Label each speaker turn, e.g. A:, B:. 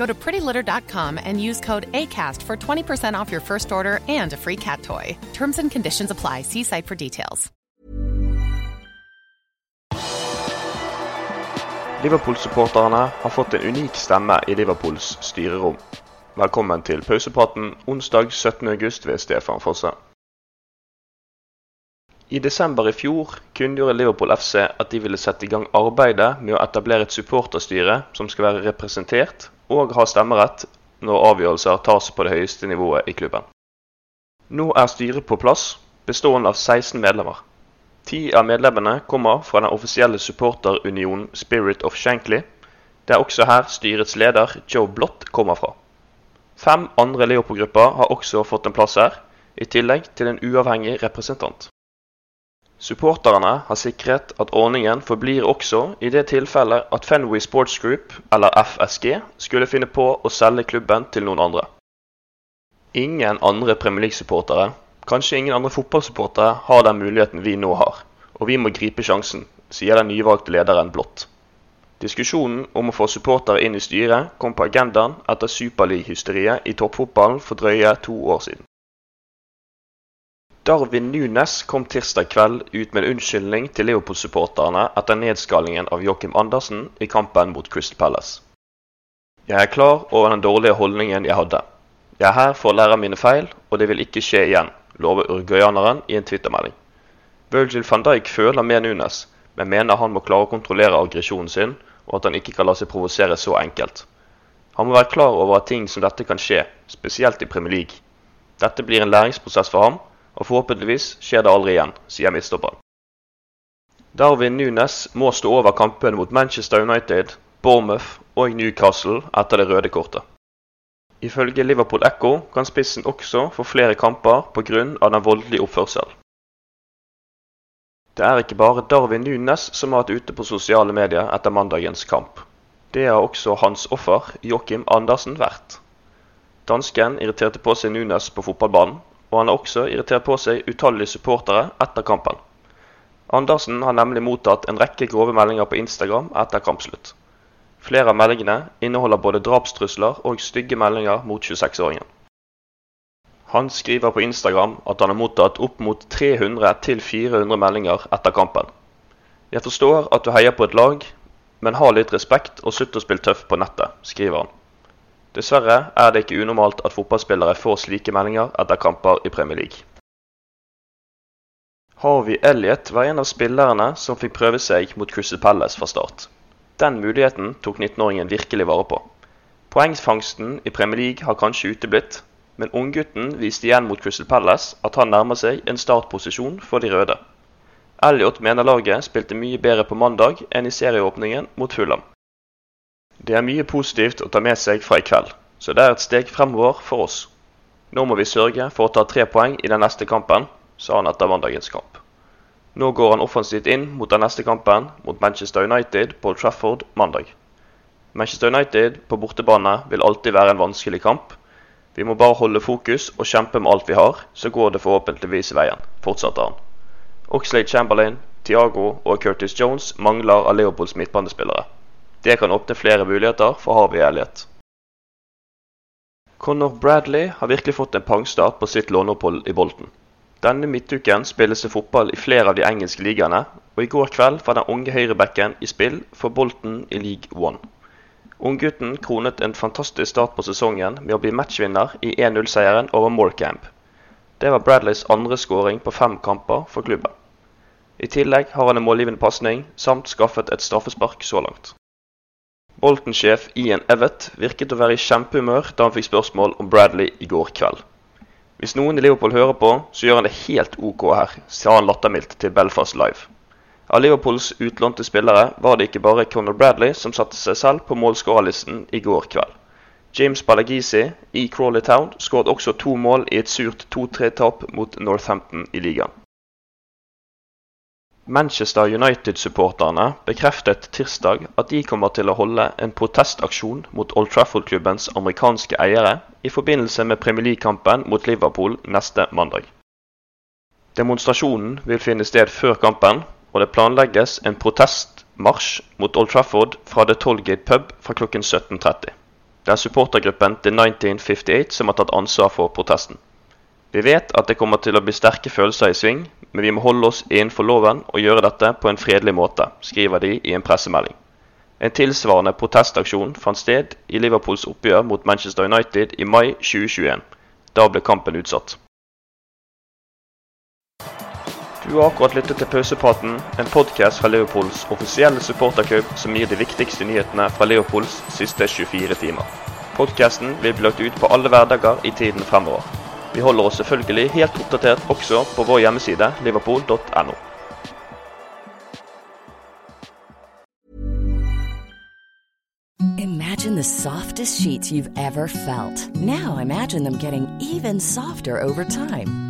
A: Go to prettylitter.com and use code ACAST for 20% off your first order and a free cat toy. Terms and conditions apply. See site for details.
B: Liverpool-supporterne har fått en unik stemme i Liverpools styrerom. Velkommen til pausepraten onsdag 17.8 ved Stefan Fosse. I desember i fjor kunngjorde Liverpool FC at de ville sette i gang arbeidet med å etablere et supporterstyre som skal være representert og ha stemmerett når avgjørelser tas på det høyeste nivået i klubben. Nå er styret på plass, bestående av 16 medlemmer. Ti av medlemmene kommer fra den offisielle supporterunionen Spirit of Shankly. Det er også her styrets leder Joe Blott kommer fra. Fem andre Liverpool-grupper har også fått en plass her, i tillegg til en uavhengig representant. Supporterne har sikret at ordningen forblir også i det tilfellet at Fenway Sports Group, eller FSG, skulle finne på å selge klubben til noen andre. Ingen andre Premier League-supportere, kanskje ingen andre fotballsupportere, har den muligheten vi nå har, og vi må gripe sjansen, sier den nyvalgte lederen Blått. Diskusjonen om å få supportere inn i styret kom på agendaen etter superleague-hysteriet i toppfotballen for drøye to år siden. Darwin Nunes kom tirsdag kveld ut med en unnskyldning til Leopold-supporterne etter nedskalingen av Joachim Andersen i kampen mot Crystal Palace. Jeg er klar over den dårlige holdningen jeg hadde. Jeg er her for å lære mine feil, og det vil ikke skje igjen, lover uruguayaneren i en twittermelding. Virgil van Dijk føler med Nunes, men mener han må klare å kontrollere aggresjonen sin, og at han ikke kan la seg provosere så enkelt. Han må være klar over at ting som dette kan skje, spesielt i Premier League. Dette blir en læringsprosess for ham, og forhåpentligvis skjer det aldri igjen, sier midtstopperen. Darwin Nunes må stå over kampene mot Manchester United, Bournemouth og Newcastle etter det røde kortet. Ifølge Liverpool Echo kan spissen også få flere kamper pga. den voldelige oppførselen. Det er ikke bare Darwin Nunes som har vært ute på sosiale medier etter mandagens kamp. Det har også hans offer, Joachim Andersen, vært. Dansken irriterte på seg Nunes på fotballbanen, og han har også irritert på seg utallige supportere etter kampen. Andersen har nemlig mottatt en rekke grove meldinger på Instagram etter kampslutt. Flere av meldingene inneholder både drapstrusler og stygge meldinger mot 26-åringen. Han skriver på Instagram at han har mottatt opp mot 300-400 meldinger etter kampen. Jeg forstår at du heier på et lag, men ha litt respekt og slutt å spille tøff på nettet, skriver han. Dessverre er det ikke unormalt at fotballspillere får slike meldinger etter kamper i Premier League. Harvey Elliot var en av spillerne som fikk prøve seg mot Crystal Palace fra start. Den muligheten tok 19-åringen virkelig vare på. Poengfangsten i Premier League har kanskje uteblitt, men unggutten viste igjen mot Crystal Palace at han nærmer seg en startposisjon for de røde. Elliot mener laget spilte mye bedre på mandag enn i serieåpningen mot Fulham. Det er mye positivt å ta med seg fra i kveld, så det er et steg fremover for oss. Nå må vi sørge for å ta tre poeng i den neste kampen, sa han etter mandagens kamp. Nå går han offensivt inn mot den neste kampen, mot Manchester United på Trafford mandag. Manchester United på bortebane vil alltid være en vanskelig kamp. Vi må bare holde fokus og kjempe med alt vi har, så går det forhåpentligvis veien, fortsatte han. Oxlade Chamberlain, Thiago og Curtis Jones mangler av Leopolds midtbanespillere. Det kan åpne flere muligheter for Harvey Elliot. Conor Bradley har virkelig fått en pangstart på sitt låneopphold i Bolten. Denne midtuken spilles det fotball i flere av de engelske ligaene, og i går kveld var den unge høyrebacken i spill for Bolten i League One. Unggutten kronet en fantastisk start på sesongen med å bli matchvinner i 1-0-seieren over Morecamp. Det var Bradleys andre skåring på fem kamper for klubben. I tillegg har han en målgivende pasning, samt skaffet et straffespark så langt. Bolton-sjef Ian Evett virket å være i kjempehumør da han fikk spørsmål om Bradley i går kveld. Hvis noen i Liverpool hører på, så gjør han det helt OK her, sa han lattermildt til Belfast Live. Av Liverpools utlånte spillere var det ikke bare Conor Bradley som satte seg selv på målskårerlisten i går kveld. James Balagisi i Crawley Town skåret også to mål i et surt 2-3-tap mot Northampton i ligaen. Manchester United-supporterne bekreftet tirsdag at de kommer til å holde en protestaksjon mot Old Trafford-klubbens amerikanske eiere i forbindelse med Premier League-kampen mot Liverpool neste mandag. Demonstrasjonen vil finne sted før kampen, og det planlegges en protestmarsj mot Old Trafford fra The Tollgate pub fra klokken 17.30. Det er supportergruppen The 1958 som har tatt ansvar for protesten. Vi vet at det kommer til å bli sterke følelser i sving, men vi må holde oss innenfor loven og gjøre dette på en fredelig måte, skriver de i en pressemelding. En tilsvarende protestaksjon fant sted i Liverpools oppgjør mot Manchester United i mai 2021. Da ble kampen utsatt. Du har akkurat lyttet til Pausepraten, en podkast fra Liverpools offisielle supporterklubb som gir de viktigste nyhetene fra Liverpools siste 24 timer. Podkasten vil bli lagt ut på alle hverdager i tiden fremover. Vi holder oss selvfølgelig helt oppdatert også på vår hjemmeside liverpool.no.
C: Imagine the softest sheets you've ever felt. Now imagine them getting even softer over time.